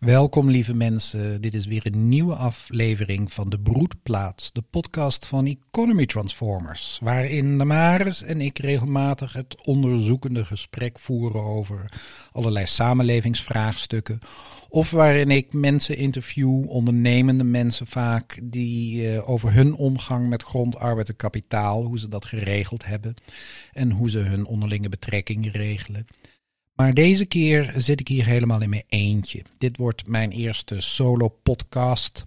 Welkom lieve mensen, dit is weer een nieuwe aflevering van De Broedplaats, de podcast van Economy Transformers, waarin Damaris en ik regelmatig het onderzoekende gesprek voeren over allerlei samenlevingsvraagstukken, of waarin ik mensen interview, ondernemende mensen vaak, die uh, over hun omgang met grond, arbeid en kapitaal, hoe ze dat geregeld hebben en hoe ze hun onderlinge betrekkingen regelen. Maar deze keer zit ik hier helemaal in mijn eentje. Dit wordt mijn eerste solo podcast.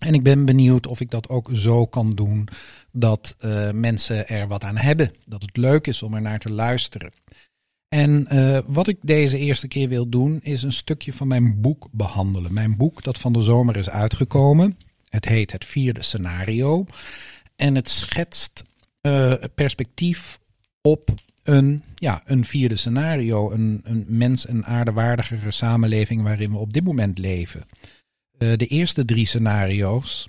En ik ben benieuwd of ik dat ook zo kan doen dat uh, mensen er wat aan hebben. Dat het leuk is om er naar te luisteren. En uh, wat ik deze eerste keer wil doen, is een stukje van mijn boek behandelen. Mijn boek dat van de zomer is uitgekomen. Het heet Het Vierde Scenario. En het schetst uh, perspectief op een, ja, een vierde scenario, een, een mens- en aardewaardigere samenleving waarin we op dit moment leven. Uh, de eerste drie scenario's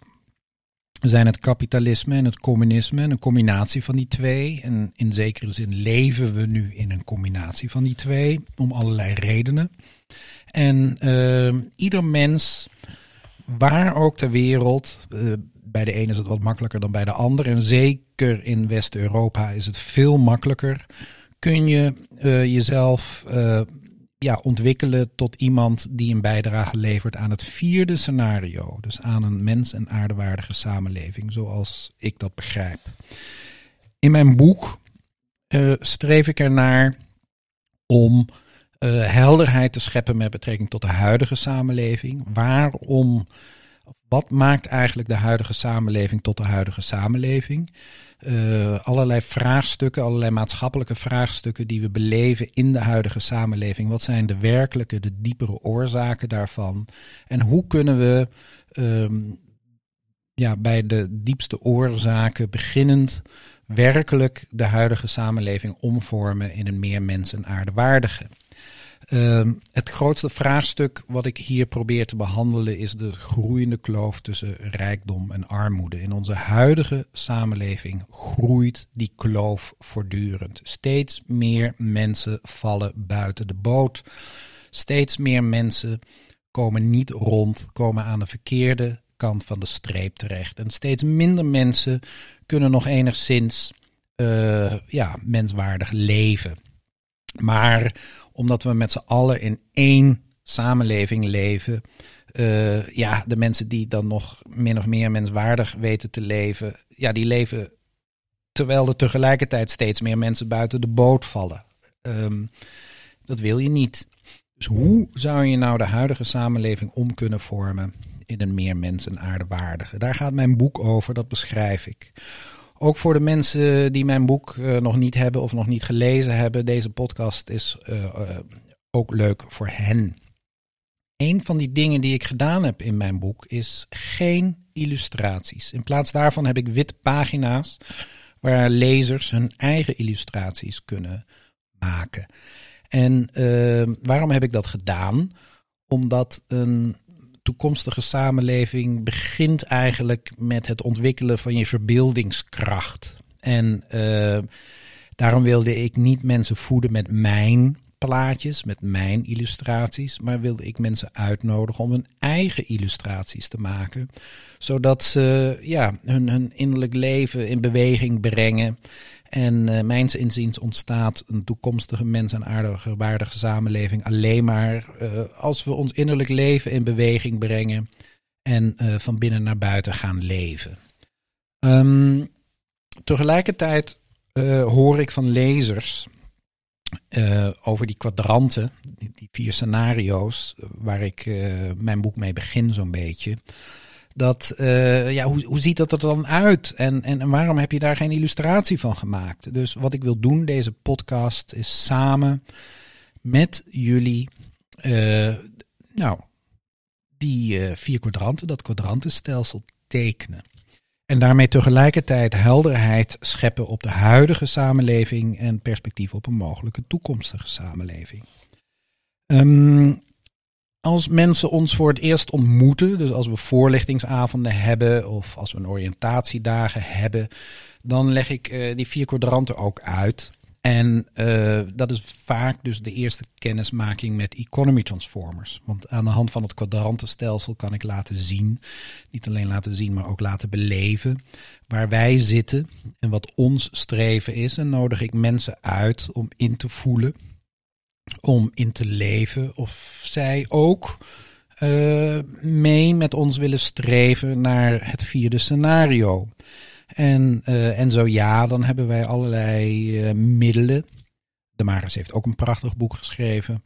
zijn het kapitalisme en het communisme, een combinatie van die twee. En in zekere zin leven we nu in een combinatie van die twee, om allerlei redenen. En uh, ieder mens, waar ook ter wereld, uh, bij de ene is het wat makkelijker dan bij de ander. En zeker in West-Europa is het veel makkelijker. Kun je uh, jezelf uh, ja, ontwikkelen tot iemand die een bijdrage levert aan het vierde scenario. Dus aan een mens- en aardewaardige samenleving, zoals ik dat begrijp. In mijn boek uh, streef ik ernaar om helderheid te scheppen met betrekking tot de huidige samenleving. Waarom wat maakt eigenlijk de huidige samenleving tot de huidige samenleving? Uh, allerlei vraagstukken, allerlei maatschappelijke vraagstukken die we beleven in de huidige samenleving. Wat zijn de werkelijke, de diepere oorzaken daarvan? En hoe kunnen we um, ja, bij de diepste oorzaken beginnend werkelijk de huidige samenleving omvormen in een meer mens- en aardewaardige? Uh, het grootste vraagstuk wat ik hier probeer te behandelen is de groeiende kloof tussen rijkdom en armoede. In onze huidige samenleving groeit die kloof voortdurend. Steeds meer mensen vallen buiten de boot. Steeds meer mensen komen niet rond, komen aan de verkeerde kant van de streep terecht. En steeds minder mensen kunnen nog enigszins uh, ja, menswaardig leven. Maar omdat we met z'n allen in één samenleving leven. Uh, ja, de mensen die dan nog min of meer menswaardig weten te leven, ja, die leven terwijl er tegelijkertijd steeds meer mensen buiten de boot vallen. Um, dat wil je niet. Dus hoe zou je nou de huidige samenleving om kunnen vormen in een meer mens- en aardewaardige? Daar gaat mijn boek over, dat beschrijf ik. Ook voor de mensen die mijn boek uh, nog niet hebben of nog niet gelezen hebben, deze podcast is uh, uh, ook leuk voor hen. Een van die dingen die ik gedaan heb in mijn boek is geen illustraties. In plaats daarvan heb ik witte pagina's waar lezers hun eigen illustraties kunnen maken. En waarom heb ik dat gedaan? Omdat een toekomstige samenleving begint eigenlijk met het ontwikkelen van je verbeeldingskracht. En uh, daarom wilde ik niet mensen voeden met mijn plaatjes, met mijn illustraties, maar wilde ik mensen uitnodigen om hun eigen illustraties te maken, zodat ze ja, hun, hun innerlijk leven in beweging brengen en uh, mijns inziens ontstaat een toekomstige mens- en aardige, waardige samenleving alleen maar uh, als we ons innerlijk leven in beweging brengen en uh, van binnen naar buiten gaan leven. Um, tegelijkertijd hoor ik van lezers over die kwadranten, die, die, vier scenario's, waar ik mijn boek mee begin zo'n beetje dat, uh, ja, hoe, hoe ziet dat er dan uit? En, en, en waarom heb je daar geen illustratie van gemaakt? Dus wat ik wil doen, deze podcast, is samen met jullie, uh, nou, die uh, vier kwadranten, dat kwadrantenstelsel tekenen. En daarmee tegelijkertijd helderheid scheppen op de huidige samenleving en perspectief op een mogelijke toekomstige samenleving. Um, als mensen ons voor het eerst ontmoeten, dus als we voorlichtingsavonden hebben of als we een oriëntatiedagen hebben, dan leg ik uh, die vier kwadranten ook uit. En uh, dat is vaak dus de eerste kennismaking met economy transformers. Want aan de hand van het kwadrantenstelsel kan ik laten zien, niet alleen laten zien, maar ook laten beleven waar wij zitten en wat ons streven is. En nodig ik mensen uit om in te voelen, om in te leven of zij ook uh, mee met ons willen streven naar het vierde scenario. En, uh, en zo ja, dan hebben wij allerlei uh, middelen. De Maris heeft ook een prachtig boek geschreven.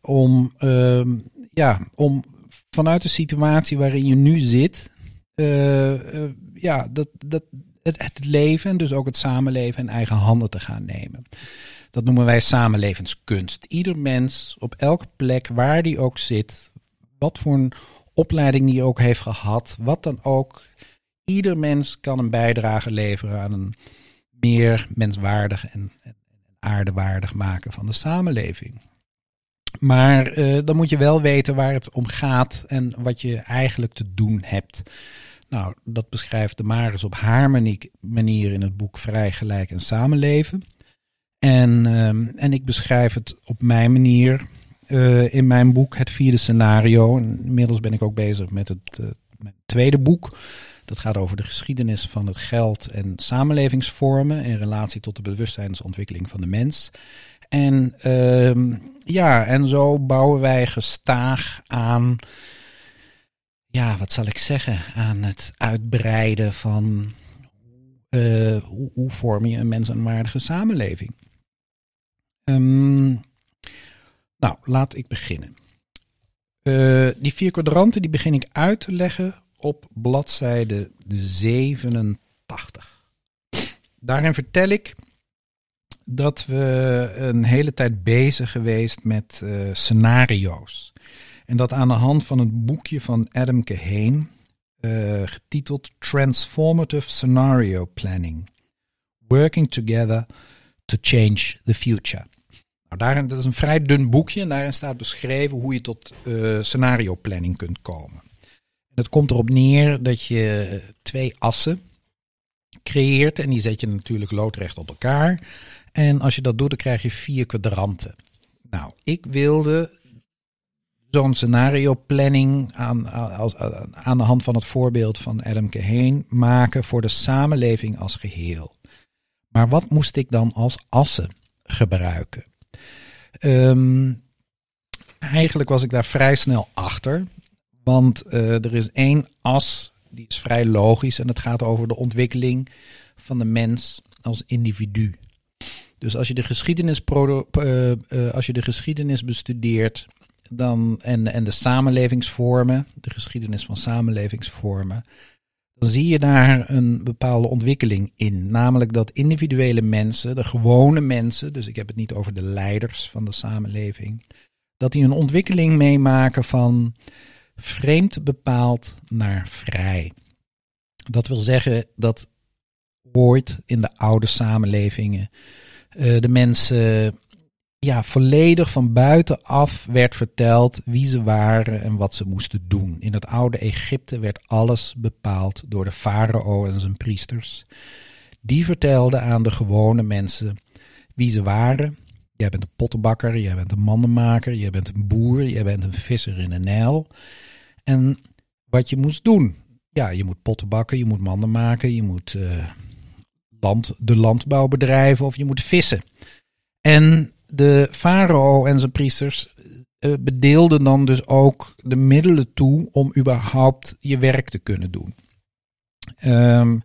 Om, uh, ja, om vanuit de situatie waarin je nu zit, ja, dat, dat, het, het leven en dus ook het samenleven in eigen handen te gaan nemen. Dat noemen wij samenlevenskunst. Ieder mens op elke plek waar die ook zit, wat voor een opleiding die ook heeft gehad, wat dan ook. Ieder mens kan een bijdrage leveren aan een meer menswaardig en, en aardewaardig maken van de samenleving. Maar uh, dan moet je wel weten waar het om gaat en wat je eigenlijk te doen hebt. Nou, dat beschrijft de Maris op haar manier in het boek Vrij, Gelijk en Samenleven. En, uh, en ik beschrijf het op mijn manier uh, in mijn boek Het Vierde Scenario. Inmiddels ben ik ook bezig met het uh, tweede boek. Dat gaat over de geschiedenis van het geld en samenlevingsvormen in relatie tot de bewustzijnsontwikkeling van de mens. En uh, ja, en zo bouwen wij gestaag aan, ja, wat zal ik zeggen, aan het uitbreiden van uh, hoe, hoe, vorm je een mensenwaardige samenleving. Um, nou, laat ik beginnen. Uh, die vier kwadranten die begin ik uit te leggen op bladzijde 87. Daarin vertel ik dat we een hele tijd bezig geweest met uh, scenario's. En dat aan de hand van het boekje van Adam uh, getiteld Transformative Scenario Planning. Working Together to Change the Future. Nou, daarin, dat is een vrij dun boekje en daarin staat beschreven hoe je tot uh, scenario planning kunt komen. Het komt erop neer dat je twee assen creëert en die zet je natuurlijk loodrecht op elkaar. En als je dat doet, dan krijg je vier kwadranten. Nou, ik wilde zo'n scenario planning aan, als, aan de hand van het voorbeeld van Adam Kahane maken voor de samenleving als geheel. Maar wat moest ik dan als assen gebruiken? Um, eigenlijk was ik daar vrij snel achter. Want uh, er is één as, die is vrij logisch. En het gaat over de ontwikkeling van de mens als individu. Dus als je de geschiedenis, uh, als je de geschiedenis bestudeert dan, en, en de samenlevingsvormen, de geschiedenis van samenlevingsvormen, dan zie je daar een bepaalde ontwikkeling in. Namelijk dat individuele mensen, de gewone mensen, dus ik heb het niet over de leiders van de samenleving, dat die een ontwikkeling meemaken van vreemd bepaald naar vrij. Dat wil zeggen dat ooit in de oude samenlevingen uh, de mensen ja, volledig van buitenaf werd verteld wie ze waren en wat ze moesten doen. In het oude Egypte werd alles bepaald door de farao en zijn priesters. Die vertelden aan de gewone mensen wie ze waren. Jij bent een pottenbakker, jij bent een mandenmaker, jij bent een boer, jij bent een visser in een Nijl. En wat je moest doen. Ja, je moet potten bakken, je moet manden maken, je moet uh, land, de landbouw bedrijven of je moet vissen. En de farao en zijn priesters uh, bedeelden dan dus ook de middelen toe om überhaupt je werk te kunnen doen. Um,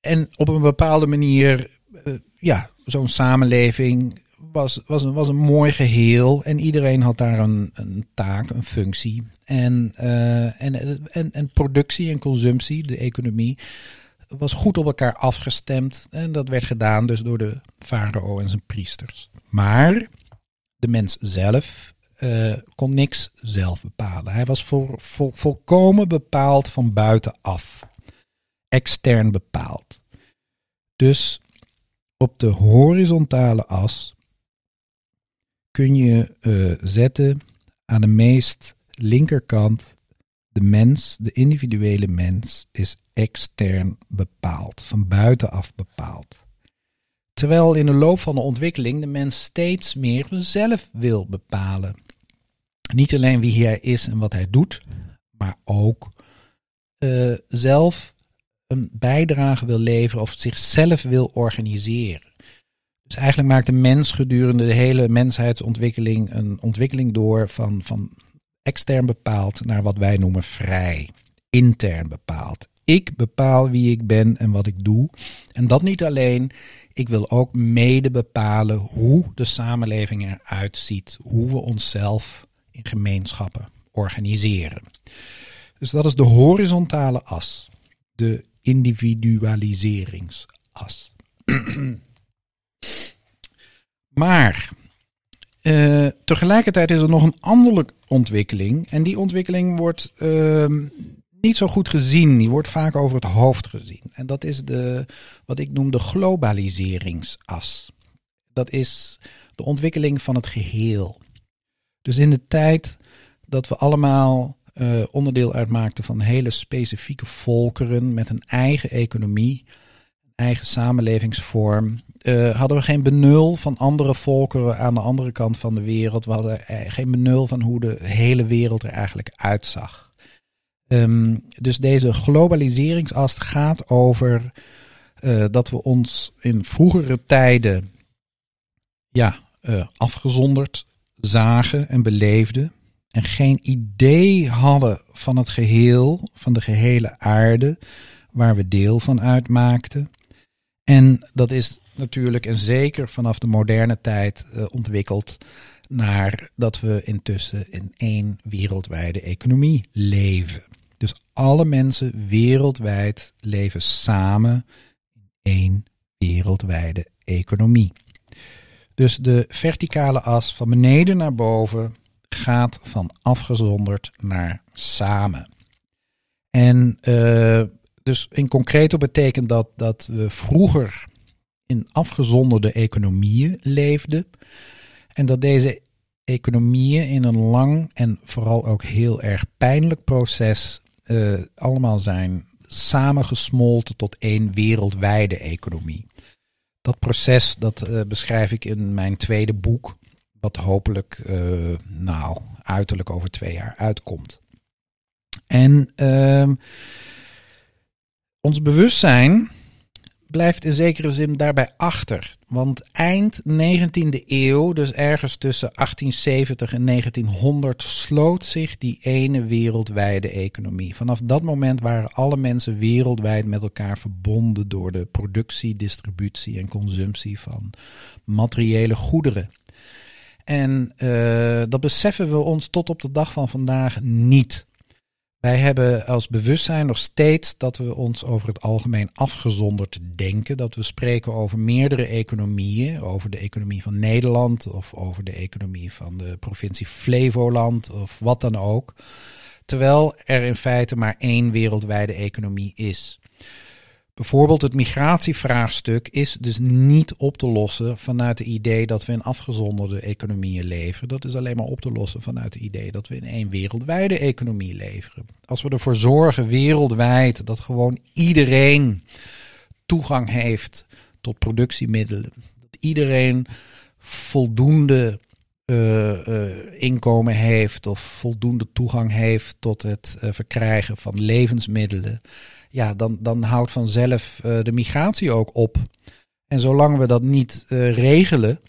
en op een bepaalde manier, uh, ja, zo'n samenleving was, was, een, was een mooi geheel en iedereen had daar een, een taak, een functie. En, uh, en, en, en productie en consumptie, de economie, was goed op elkaar afgestemd. En dat werd gedaan dus door de farao en zijn priesters. Maar de mens zelf uh, kon niks zelf bepalen. Hij was vol, vol, volkomen bepaald van buitenaf. Extern bepaald. Dus op de horizontale as kun je uh, zetten aan de meest linkerkant de mens, de individuele mens, is extern bepaald, van buitenaf bepaald. Terwijl in de loop van de ontwikkeling de mens steeds meer zelf wil bepalen. Niet alleen wie hij is en wat hij doet, maar ook uh, zelf een bijdrage wil leveren of zichzelf wil organiseren. Dus eigenlijk maakt de mens gedurende de hele menshheidsontwikkeling een ontwikkeling door van, van extern bepaald naar wat wij noemen vrij, intern bepaald. Ik bepaal wie ik ben en wat ik doe. En dat niet alleen. Ik wil ook mede bepalen hoe de samenleving eruit ziet. Hoe we onszelf in gemeenschappen organiseren. Dus dat is de horizontale as. De individualiseringsas. maar uh, tegelijkertijd is er nog een andere ontwikkeling. En die ontwikkeling wordt uh, niet zo goed gezien. Die wordt vaak over het hoofd gezien. En dat is de, wat ik noem de globaliseringsas. Dat is de ontwikkeling van het geheel. Dus in de tijd dat we allemaal uh, onderdeel uitmaakten van hele specifieke volkeren met een eigen economie, eigen samenlevingsvorm, uh, hadden we geen benul van andere volkeren aan de andere kant van de wereld. We hadden eh, geen benul van hoe de hele wereld er eigenlijk uitzag. Um, dus deze globaliseringsas gaat over uh, dat we ons in vroegere tijden ja, uh, afgezonderd zagen en beleefden. En geen idee hadden van het geheel, van de gehele aarde, waar we deel van uitmaakten. En dat is natuurlijk en zeker vanaf de moderne tijd uh, ontwikkeld naar dat we intussen in één wereldwijde economie leven. Dus alle mensen wereldwijd leven samen in één wereldwijde economie. Dus de verticale as van beneden naar boven gaat van afgezonderd naar samen. En uh, dus in concreto betekent dat dat we vroeger in afgezonderde economieën leefden. En dat deze economieën in een lang en vooral ook heel erg pijnlijk proces uh, allemaal zijn samengesmolten tot één wereldwijde economie. Dat proces dat uh, beschrijf ik in mijn tweede boek, wat hopelijk, uh, nou, uiterlijk over twee jaar uitkomt. En ehm, ons bewustzijn blijft in zekere zin daarbij achter. Want eind 19e eeuw, dus ergens tussen 1870 en 1900, sloot zich die ene wereldwijde economie. Vanaf dat moment waren alle mensen wereldwijd met elkaar verbonden door de productie, distributie en consumptie van materiële goederen. En uh, dat beseffen we ons tot op de dag van vandaag niet. Wij hebben als bewustzijn nog steeds dat we ons over het algemeen afgezonderd denken. Dat we spreken over meerdere economieën. Over de economie van Nederland of over de economie van de provincie Flevoland of wat dan ook. Terwijl er in feite maar één wereldwijde economie is. Bijvoorbeeld het migratievraagstuk is dus niet op te lossen vanuit het idee dat we in afgezonderde economieën leven. Dat is alleen maar op te lossen vanuit het idee dat we in één wereldwijde economie leven. Als we ervoor zorgen wereldwijd dat gewoon iedereen toegang heeft tot productiemiddelen, dat iedereen voldoende uh, uh, inkomen heeft of voldoende toegang heeft tot het uh, verkrijgen van levensmiddelen ja, dan, dan houdt vanzelf uh, de migratie ook op. En zolang we dat niet uh, regelen,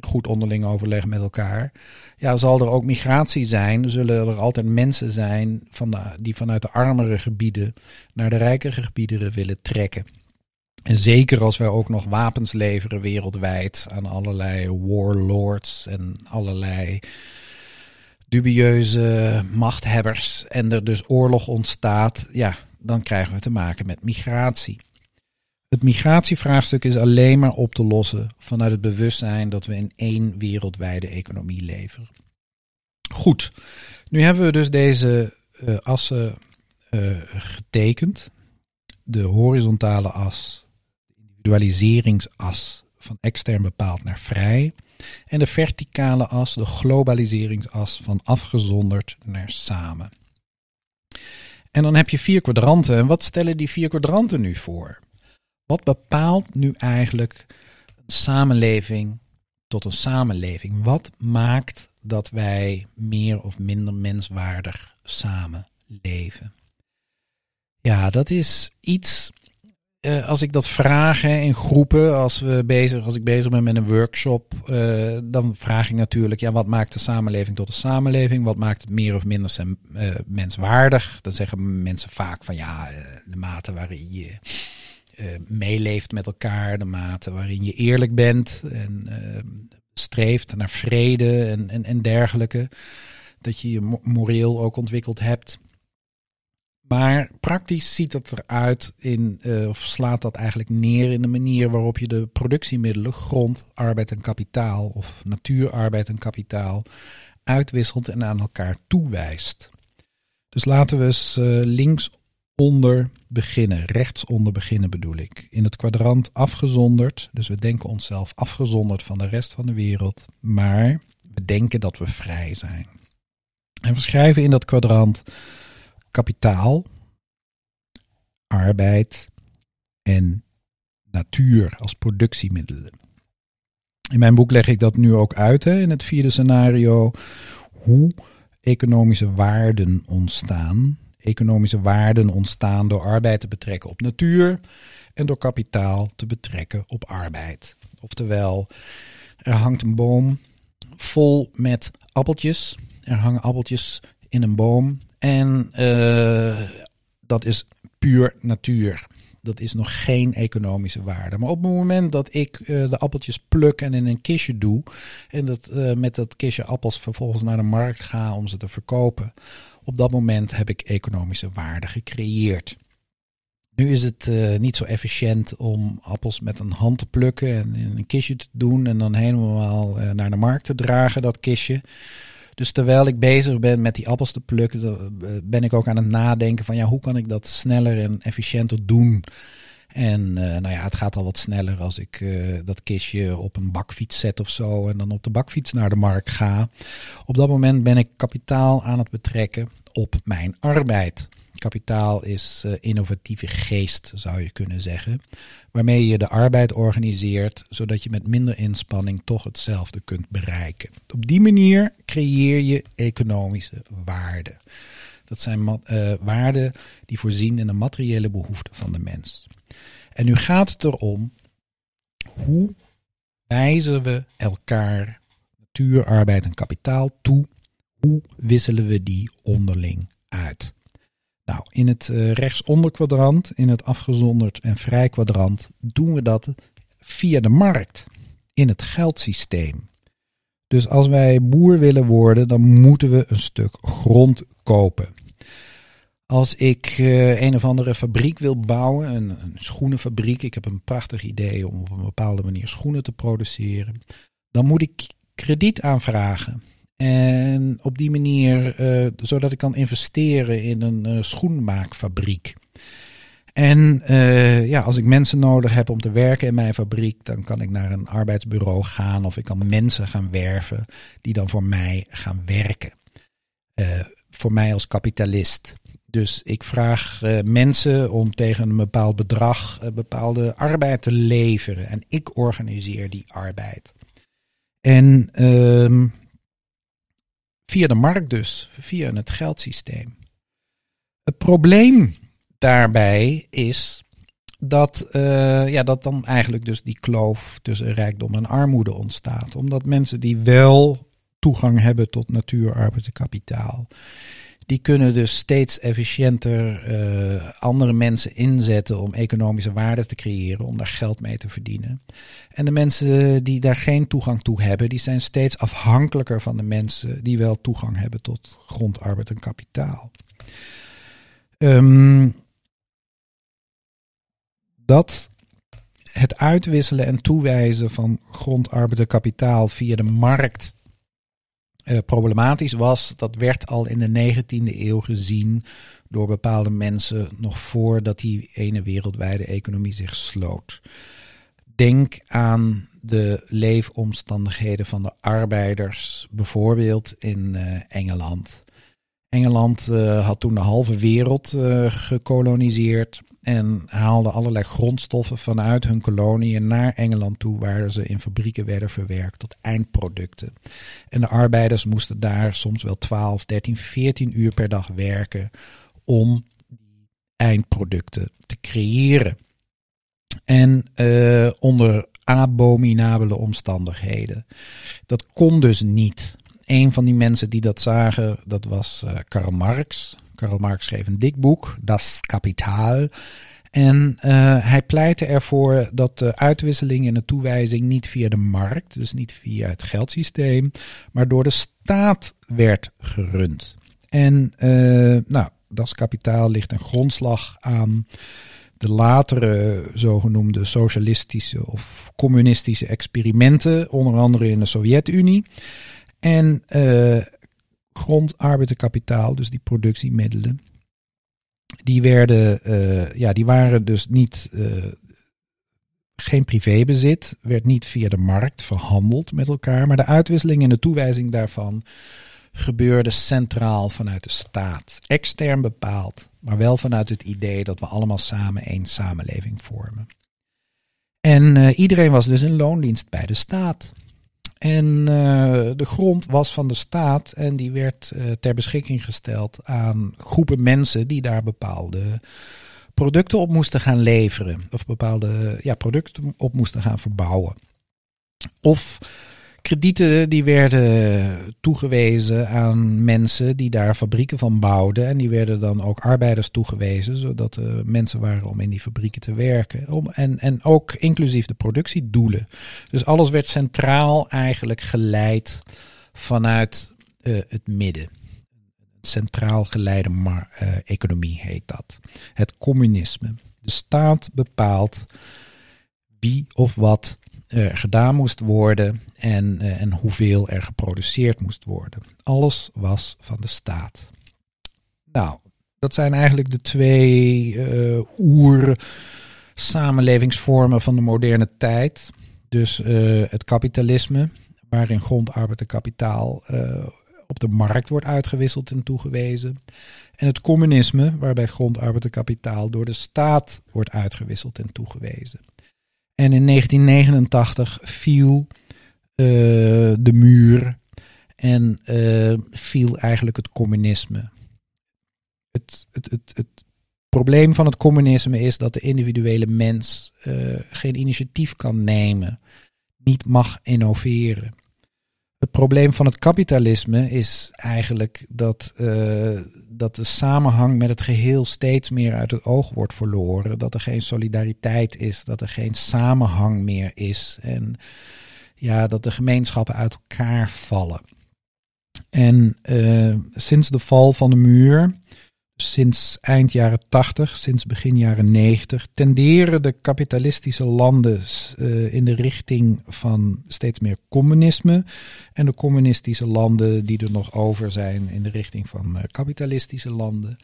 goed onderling overleg met elkaar, ja, zal er ook migratie zijn. Zullen er altijd mensen zijn van die vanuit de armere gebieden naar de rijkere gebieden willen trekken. En zeker als wij ook nog wapens leveren wereldwijd aan allerlei warlords en allerlei dubieuze machthebbers. En er dus oorlog ontstaat, ja, dan krijgen we te maken met migratie. Het migratievraagstuk is alleen maar op te lossen vanuit het bewustzijn dat we in één wereldwijde economie leven. Goed, nu hebben we dus deze uh, assen uh, getekend. De horizontale as, de individualiseringsas van extern bepaald naar vrij. En de verticale as, de globaliseringsas van afgezonderd naar samen. En dan heb je vier kwadranten. En wat stellen die vier kwadranten nu voor? Wat bepaalt nu eigenlijk samenleving tot een samenleving? Wat maakt dat wij meer of minder menswaardig samenleven? Ja, dat is iets. Uh, als ik dat vraag in groepen, als, we bezig, als ik bezig ben met een workshop, uh, dan vraag ik natuurlijk, ja, wat maakt de samenleving tot een samenleving? Wat maakt het meer of minder sem, uh, menswaardig? Dan zeggen mensen vaak van ja, de mate waarin je meeleeft met elkaar, de mate waarin je eerlijk bent en streeft naar vrede en, en, en dergelijke. Dat je je moreel ook ontwikkeld hebt. Maar praktisch ziet het eruit in, uh, of slaat dat eigenlijk neer in de manier waarop je de productiemiddelen, grond, arbeid en kapitaal, of natuurarbeid en kapitaal, uitwisselt en aan elkaar toewijst. Dus laten we eens uh, linksonder beginnen, rechtsonder beginnen bedoel ik. In het kwadrant afgezonderd, dus we denken onszelf afgezonderd van de rest van de wereld, maar we denken dat we vrij zijn. En we schrijven in dat kwadrant kapitaal, arbeid en natuur als productiemiddelen. In mijn boek leg ik dat nu ook uit hè, in het vierde scenario. Hoe economische waarden ontstaan. Economische waarden ontstaan door arbeid te betrekken op natuur en door kapitaal te betrekken op arbeid. Oftewel, er hangt een boom vol met appeltjes. Er hangen appeltjes in een boom en uh, dat is puur natuur. Dat is nog geen economische waarde. Maar op het moment dat ik uh, de appeltjes pluk en in een kistje doe. En dat, uh, met dat kistje appels vervolgens naar de markt ga om ze te verkopen. Op dat moment heb ik economische waarde gecreëerd. Nu is het niet zo efficiënt om appels met een hand te plukken en in een kistje te doen en dan helemaal naar de markt te dragen, dat kistje. Dus terwijl ik bezig ben met die appels te plukken, eh, ben ik ook aan het nadenken van ja, hoe kan ik dat sneller en efficiënter doen? En uh, nou ja, het gaat al wat sneller als ik uh, dat kistje op een bakfiets zet of zo en dan op de bakfiets naar de markt ga. Op dat moment ben ik kapitaal aan het betrekken op mijn arbeid. Kapitaal is uh, innovatieve geest, zou je kunnen zeggen. Waarmee je de arbeid organiseert, zodat je met minder inspanning toch hetzelfde kunt bereiken. Op die manier creëer je economische waarden. Dat zijn uh, waarden die voorzien in de materiële behoeften van de mens. En nu gaat het erom, hoe wijzen we elkaar natuur, arbeid en kapitaal toe? Hoe wisselen we die onderling uit? Nou, in het uh, rechtsonder in het afgezonderd en vrij kwadrant, doen we dat via de markt, in het geldsysteem. Dus als wij boer willen worden, dan moeten we een stuk grond kopen. Als ik uh, een of andere fabriek wil bouwen, een, een, schoenenfabriek, ik heb een prachtig idee om op een bepaalde manier schoenen te produceren, dan moet ik krediet aanvragen. En op die manier, uh, zodat ik kan investeren in een uh, schoenmaakfabriek. En uh, ja, als ik mensen nodig heb om te werken in mijn fabriek, dan kan ik naar een arbeidsbureau gaan of ik kan mensen gaan werven die dan voor mij gaan werken. voor mij als kapitalist. Dus ik vraag mensen om tegen een bepaald bedrag bepaalde arbeid te leveren. En ik organiseer die arbeid. En ehm, Via de markt dus, via het geldsysteem. Het probleem daarbij is dat, uh, ja, dat dan eigenlijk dus die kloof tussen rijkdom en armoede ontstaat. Omdat mensen die wel toegang hebben tot natuur, arbeid en kapitaal, die kunnen dus steeds efficiënter uh, andere mensen inzetten om economische waarde te creëren, om daar geld mee te verdienen. En de mensen die daar geen toegang toe hebben, die zijn steeds afhankelijker van de mensen die wel toegang hebben tot grond, arbeid en kapitaal. Um, dat het uitwisselen en toewijzen van grond, arbeid en kapitaal via de markt uh, problematisch was, dat werd al in de 19e eeuw gezien door bepaalde mensen nog voordat die ene wereldwijde economie zich sloot. Denk aan de leefomstandigheden van de arbeiders, bijvoorbeeld in uh, Engeland. Engeland had toen de halve wereld gekoloniseerd en haalde allerlei grondstoffen vanuit hun koloniën naar Engeland toe, waar ze in fabrieken werden verwerkt tot eindproducten. En de arbeiders moesten daar soms wel 12, 13, 14 uur per dag werken om eindproducten te creëren. En uh, onder abominabele omstandigheden. Dat kon dus niet. Een van die mensen die dat zagen, dat was uh, Karl Marx. Karl Marx schreef een dik boek, Das Kapitaal. En uh, hij pleitte ervoor dat de uitwisseling en de toewijzing niet via de markt, dus niet via het geldsysteem, maar door de staat werd gerund. En uh, nou, Das Kapitaal ligt een grondslag aan de latere zogenoemde socialistische of communistische experimenten, onder andere in de Sovjet-Unie. En uh, arbeid en kapitaal, dus die productiemiddelen, die werden, uh, ja, die waren dus niet, uh, geen privébezit, werd niet via de markt verhandeld met elkaar, maar de uitwisseling en de toewijzing daarvan gebeurde centraal vanuit de staat. Extern bepaald, maar wel vanuit het idee dat we allemaal samen één samenleving vormen. En iedereen was dus in loondienst bij de staat. En uh, de grond was van de staat en die werd uh, ter beschikking gesteld aan groepen mensen die daar bepaalde producten op moesten gaan leveren. Of bepaalde ja, producten op moesten gaan verbouwen. Of kredieten die werden toegewezen aan mensen die daar fabrieken van bouwden. En die werden dan ook arbeiders toegewezen, zodat er mensen waren om in die fabrieken te werken. Om, en, en ook inclusief de productiedoelen. Dus alles werd centraal eigenlijk geleid vanuit uh, het midden. Centraal geleide maar, uh, economie heet dat. Het communisme. De staat bepaalt wie of wat gedaan moest worden en, uh, en hoeveel er geproduceerd moest worden. Alles was van de staat. Nou, dat zijn eigenlijk de twee uh, oer samenlevingsvormen van de moderne tijd. Dus uh, het kapitalisme, waarin grond, arbeid en kapitaal op de markt wordt uitgewisseld en toegewezen. En het communisme, waarbij grond, arbeid en kapitaal door de staat wordt uitgewisseld en toegewezen. En in 1989 viel uh, de muur en uh, viel eigenlijk het communisme. Het, het, het, het probleem van het communisme is dat de individuele mens uh, geen initiatief kan nemen, niet mag innoveren. Het probleem van het kapitalisme is eigenlijk dat, uh, dat de samenhang met het geheel steeds meer uit het oog wordt verloren. Dat er geen solidariteit is, dat er geen samenhang meer is. En ja, dat de gemeenschappen uit elkaar vallen. En uh, sinds de val van de muur sinds eind jaren 80, sinds begin jaren 90, tenderen de kapitalistische landen uh, in de richting van steeds meer communisme. En de communistische landen die er nog over zijn in de richting van uh, kapitalistische landen.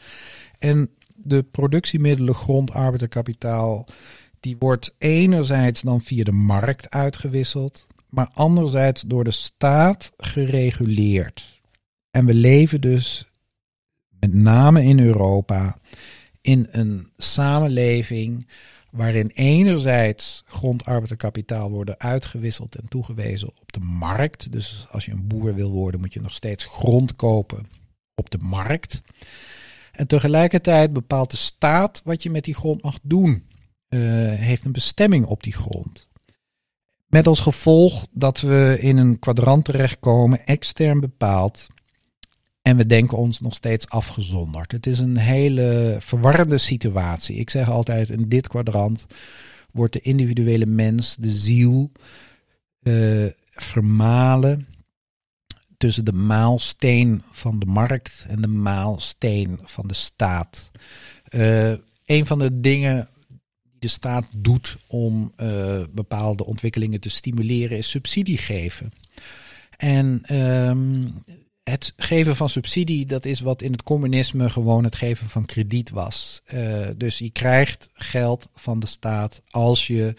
En de productiemiddelen, grond, arbeid en kapitaal, die wordt enerzijds dan via de markt uitgewisseld, maar anderzijds door de staat gereguleerd. En we leven dus met name in Europa, in een samenleving waarin enerzijds grond, arbeid en kapitaal worden uitgewisseld en toegewezen op de markt. Dus als je een boer wil worden, moet je nog steeds grond kopen op de markt. En tegelijkertijd bepaalt de staat wat je met die grond mag doen. Uh, heeft een bestemming op die grond. Met als gevolg dat we in een kwadrant terechtkomen, extern bepaald, en we denken ons nog steeds afgezonderd. Het is een hele verwarrende situatie. Ik zeg altijd, in dit kwadrant wordt de individuele mens, de ziel, uh, vermalen tussen de maalsteen van de markt en de maalsteen van de staat. Uh, een van de dingen die de staat doet om uh, bepaalde ontwikkelingen te stimuleren is subsidie geven. En um, het geven van subsidie, dat is wat in het communisme gewoon het geven van krediet was. Uh, dus je krijgt geld van de staat als je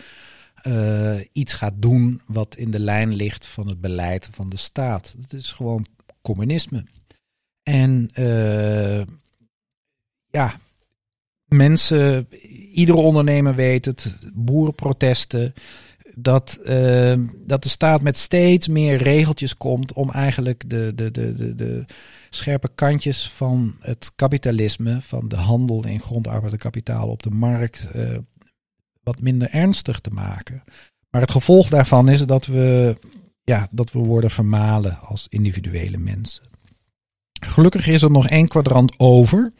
uh, iets gaat doen wat in de lijn ligt van het beleid van de staat. Dat is gewoon communisme. En ja, mensen, iedere ondernemer weet het, boerenprotesten, dat, uh, dat de staat met steeds meer regeltjes komt om eigenlijk de, de, de, de, de scherpe kantjes van het kapitalisme, van de handel in grondarbeid en kapitaal op de markt, uh, wat minder ernstig te maken. Maar het gevolg daarvan is dat we, ja, dat we worden vermalen als individuele mensen. Gelukkig is er nog één kwadrant over.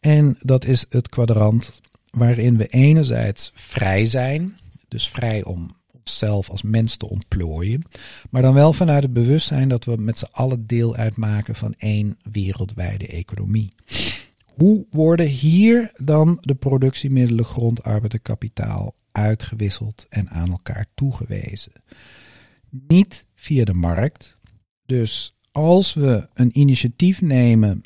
En dat is het kwadrant waarin we enerzijds vrij zijn, dus vrij om onszelf als mens te ontplooien, maar dan wel vanuit het bewustzijn dat we met z'n allen deel uitmaken van één wereldwijde economie. Hoe worden hier dan de productiemiddelen, grond, arbeid en kapitaal uitgewisseld en aan elkaar toegewezen? Niet via de markt. Dus als we een initiatief nemen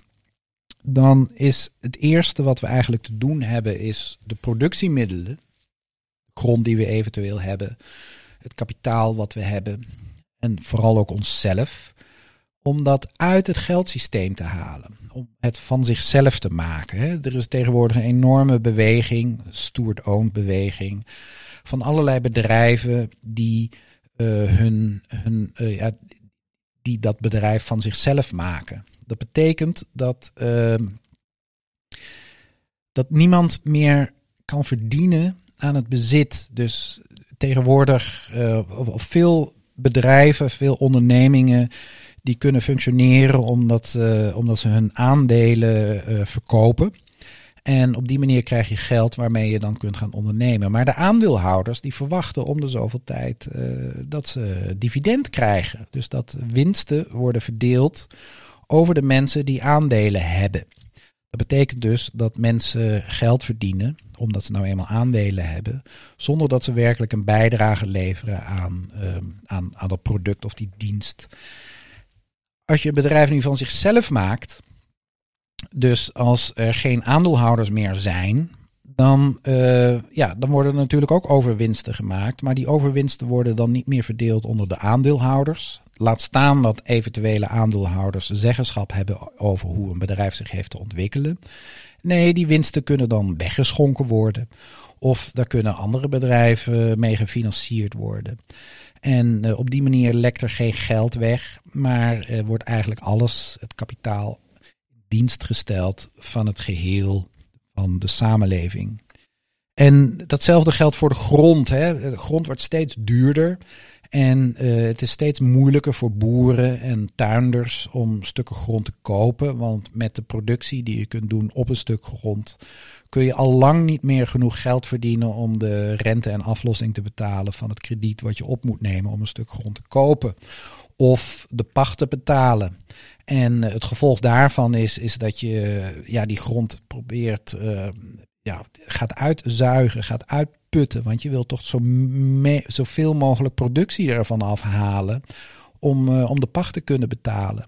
dan is het eerste wat we eigenlijk te doen hebben, is de productiemiddelen, de grond die we eventueel hebben, het kapitaal wat we hebben en vooral ook onszelf, om dat uit het geldsysteem te halen, om het van zichzelf te maken. Er is tegenwoordig een enorme beweging, steward-owned beweging, van allerlei bedrijven die uh, hun, hun uh, ja, die dat bedrijf van zichzelf maken. Dat betekent dat, uh, dat niemand meer kan verdienen aan het bezit. Dus tegenwoordig of veel bedrijven, veel ondernemingen, die kunnen functioneren omdat, uh, omdat ze hun aandelen uh, verkopen. En op die manier krijg je geld waarmee je dan kunt gaan ondernemen. Maar de aandeelhouders die verwachten om de zoveel tijd dat ze dividend krijgen. Dus dat winsten worden verdeeld over de mensen die aandelen hebben. Dat betekent dus dat mensen geld verdienen, omdat ze nou eenmaal aandelen hebben, zonder dat ze werkelijk een bijdrage leveren aan, uh, aan, aan dat product of die dienst. Als je een bedrijf nu van zichzelf maakt, dus als er geen aandeelhouders meer zijn, dan, uh, ja, dan worden er natuurlijk ook overwinsten gemaakt. Maar die overwinsten worden dan niet meer verdeeld onder de aandeelhouders. Laat staan dat eventuele aandeelhouders zeggenschap hebben over hoe een bedrijf zich heeft te ontwikkelen. Nee, die winsten kunnen dan weggeschonken worden. Of daar kunnen andere bedrijven mee gefinancierd worden. En uh, op die manier lekt er geen geld weg, maar uh, wordt eigenlijk alles, het kapitaal, dienst gesteld van het geheel van de samenleving. En datzelfde geldt voor de grond. Hè. De grond wordt steeds duurder. En uh, het is steeds moeilijker voor boeren en tuinders om stukken grond te kopen. Want met de productie die je kunt doen op een stuk grond, kun je al lang niet meer genoeg geld verdienen om de rente en aflossing te betalen van het krediet wat je op moet nemen om een stuk grond te kopen. Of de pacht te betalen. En het gevolg daarvan is, is dat je ja, die grond probeert, uh, ja, gaat uitzuigen, gaat uitputten. Want je wilt toch zo zoveel mogelijk productie ervan afhalen om, uh, om de pacht te kunnen betalen.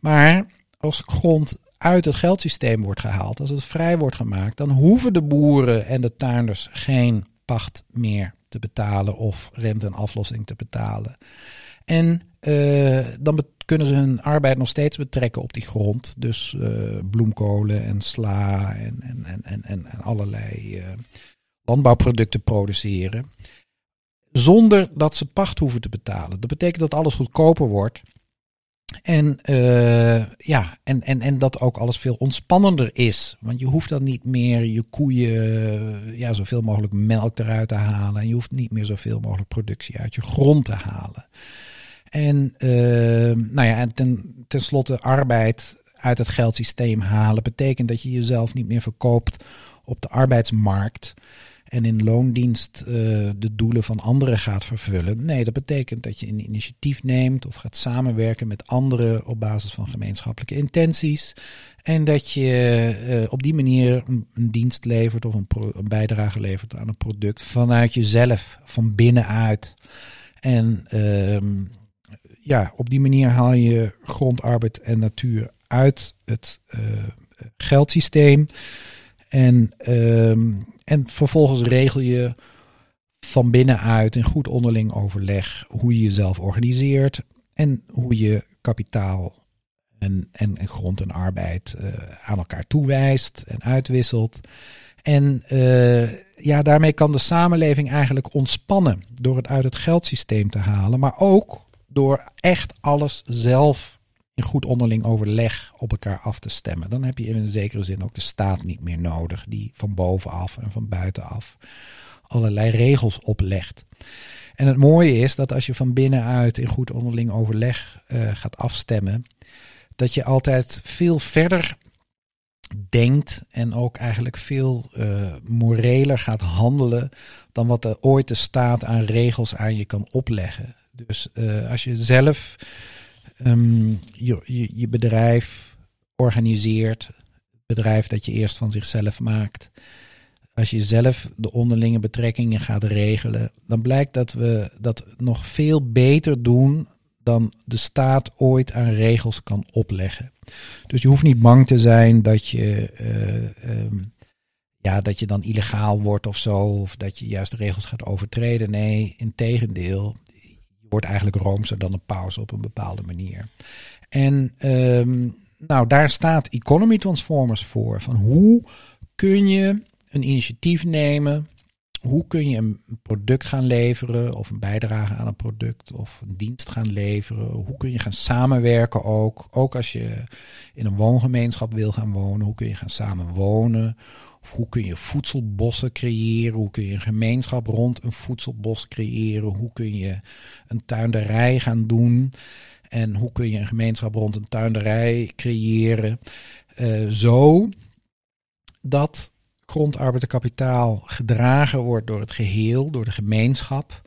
Maar als grond uit het geldsysteem wordt gehaald, als het vrij wordt gemaakt, dan hoeven de boeren en de tuinders geen pacht meer te betalen of rente en aflossing te betalen. En uh, dan kunnen ze hun arbeid nog steeds betrekken op die grond. Dus uh, bloemkolen en sla en, en, en, en, en allerlei uh, landbouwproducten produceren. Zonder dat ze pacht hoeven te betalen. Dat betekent dat alles goedkoper wordt. En, uh, ja, en, en, en dat ook alles veel ontspannender is. Want je hoeft dan niet meer je koeien ja, zoveel mogelijk melk eruit te halen. En je hoeft niet meer zoveel mogelijk productie uit je grond te halen. En, uh, nou ja, en ten, tenslotte arbeid uit het geldsysteem halen betekent dat je jezelf niet meer verkoopt op de arbeidsmarkt en in loondienst uh, de doelen van anderen gaat vervullen. Nee, dat betekent dat je een initiatief neemt of gaat samenwerken met anderen op basis van gemeenschappelijke intenties. En dat je uh, op die manier een, dienst levert of een, bijdrage levert aan een product vanuit jezelf, van binnenuit. En uh, ja, op die manier haal je grondarbeid en natuur uit het uh, geldsysteem. En, uh, en vervolgens regel je van binnenuit in goed onderling overleg hoe je jezelf organiseert en hoe je kapitaal En, en, grond en arbeid uh, aan elkaar toewijst en uitwisselt. En uh, ja, daarmee kan de samenleving eigenlijk ontspannen door het uit het geldsysteem te halen, maar ook door echt alles zelf in goed onderling overleg op elkaar af te stemmen. Dan heb je in een zekere zin ook de staat niet meer nodig, die van bovenaf en van buitenaf allerlei regels oplegt. En het mooie is dat als je van binnenuit in goed onderling overleg uh, gaat afstemmen, dat je altijd veel verder denkt en ook eigenlijk veel uh, moreler gaat handelen dan wat er ooit de staat aan regels aan je kan opleggen. Dus uh, als je zelf um, je, je, bedrijf organiseert, het bedrijf dat je eerst van zichzelf maakt, als je zelf de onderlinge betrekkingen gaat regelen, dan blijkt dat we dat nog veel beter doen dan de staat ooit aan regels kan opleggen. Dus je hoeft niet bang te zijn dat je, uh, um, ja, dat je dan illegaal wordt of zo, of dat je juist de regels gaat overtreden. Nee, in tegendeel, je wordt eigenlijk roomser dan een paus op een bepaalde manier. En um, nou, daar staat Economy Transformers voor. Van hoe kun je een initiatief nemen hoe kun je een product gaan leveren of een bijdrage aan een product of een dienst gaan leveren? Hoe kun je gaan samenwerken ook? Ook als je in een woongemeenschap wil gaan wonen, hoe kun je gaan samenwonen? Of hoe kun je voedselbossen creëren? Hoe kun je een gemeenschap rond een voedselbos creëren? Hoe kun je een tuinderij gaan doen? En hoe kun je een gemeenschap rond een tuinderij creëren? Uh, zo dat grondarbeid en kapitaal gedragen wordt door het geheel, door de gemeenschap.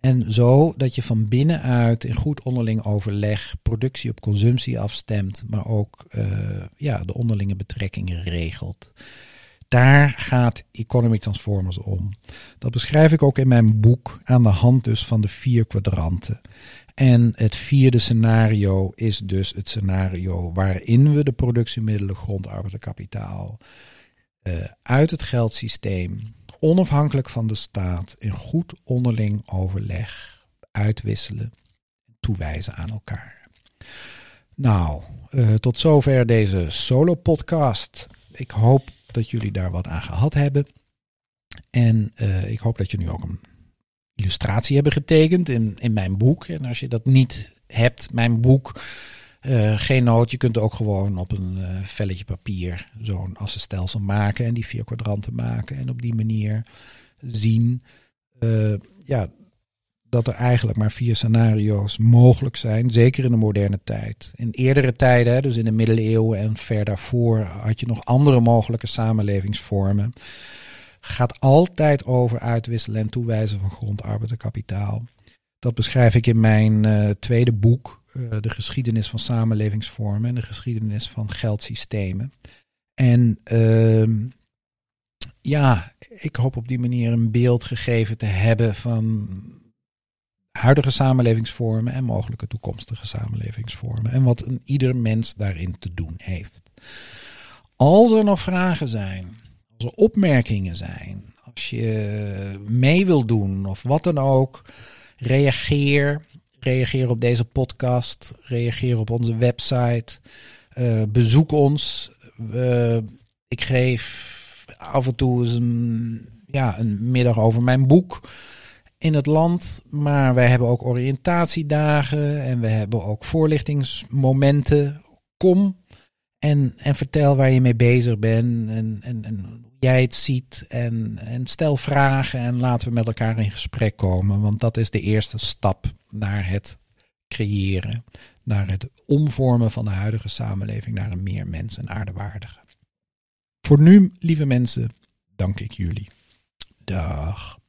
En zo dat je van binnenuit in goed onderling overleg productie op consumptie afstemt, maar ook uh, ja, de onderlinge betrekkingen regelt. Daar gaat Economy Transformers om. Dat beschrijf ik ook in mijn boek aan de hand dus van de vier kwadranten. En het vierde scenario is dus het scenario waarin we de productiemiddelen, grondarbeid en kapitaal uh, uit het geldsysteem, onafhankelijk van de staat, in goed onderling overleg uitwisselen, toewijzen aan elkaar. Nou, uh, tot zover deze solo-podcast. Ik hoop dat jullie daar wat aan gehad hebben. En uh, ik hoop dat jullie ook een illustratie hebben getekend in, in mijn boek. En als je dat niet hebt, mijn boek uh, geen nood, je kunt ook gewoon op een uh, velletje papier zo'n assenstelsel maken en die vier kwadranten maken. En op die manier zien uh, ja, dat er eigenlijk maar vier scenario's mogelijk zijn, zeker in de moderne tijd. In eerdere tijden, dus in de middeleeuwen en ver daarvoor, had je nog andere mogelijke samenlevingsvormen. Gaat altijd over uitwisselen en toewijzen van grond, arbeid en kapitaal. Dat beschrijf ik in mijn tweede boek, uh, de geschiedenis van samenlevingsvormen en de geschiedenis van geldsystemen. En uh, ja, ik hoop op die manier een beeld gegeven te hebben van huidige samenlevingsvormen en mogelijke toekomstige samenlevingsvormen. En wat een ieder mens daarin te doen heeft. Als er nog vragen zijn, als er opmerkingen zijn, als je mee wil doen of wat dan ook, reageer reageer op deze podcast. Reageer op onze website. Uh, bezoek ons. Uh, ik geef af en toe een, ja, een middag over mijn boek in het land. Maar wij hebben ook oriëntatiedagen en we hebben ook voorlichtingsmomenten. Kom en, en vertel waar je mee bezig bent en, en, en jij het ziet. En, en stel vragen en laten we met elkaar in gesprek komen. Want dat is de eerste stap naar het creëren. Naar het omvormen van de huidige samenleving naar een meer mens- en aardewaardige. Voor nu, lieve mensen, dank ik jullie. Dag.